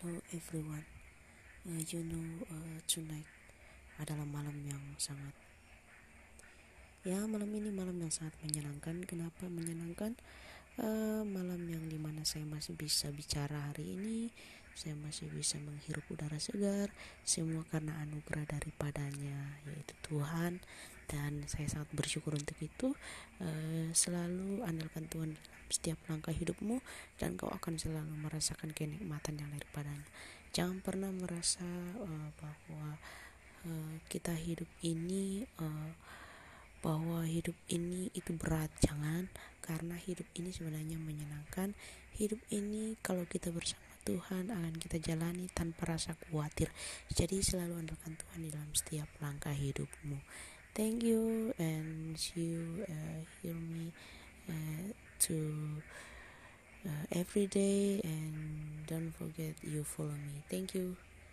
Hello everyone. Uh, you know uh, tonight adalah malam yang sangat ya malam ini malam yang sangat menyenangkan. Kenapa menyenangkan? Uh, malam yang di mana saya masih bisa bicara hari ini, saya masih bisa menghirup udara segar, semua karena anugerah daripadanya yaitu Tuhan dan saya sangat bersyukur untuk itu. Uh, selalu andalkan Tuhan setiap langkah hidupmu dan kau akan selalu merasakan kenikmatan yang daripadanya. Jangan pernah merasa uh, bahwa uh, kita hidup ini bahwa hidup ini itu berat. Jangan karena hidup ini sebenarnya menyenangkan. Hidup ini kalau kita bersama Tuhan akan kita jalani tanpa rasa khawatir. Jadi selalu andalkan Tuhan dalam setiap langkah hidupmu. Thank you and see you uh, hear me. Uh, to uh, every day and don't forget you follow me thank you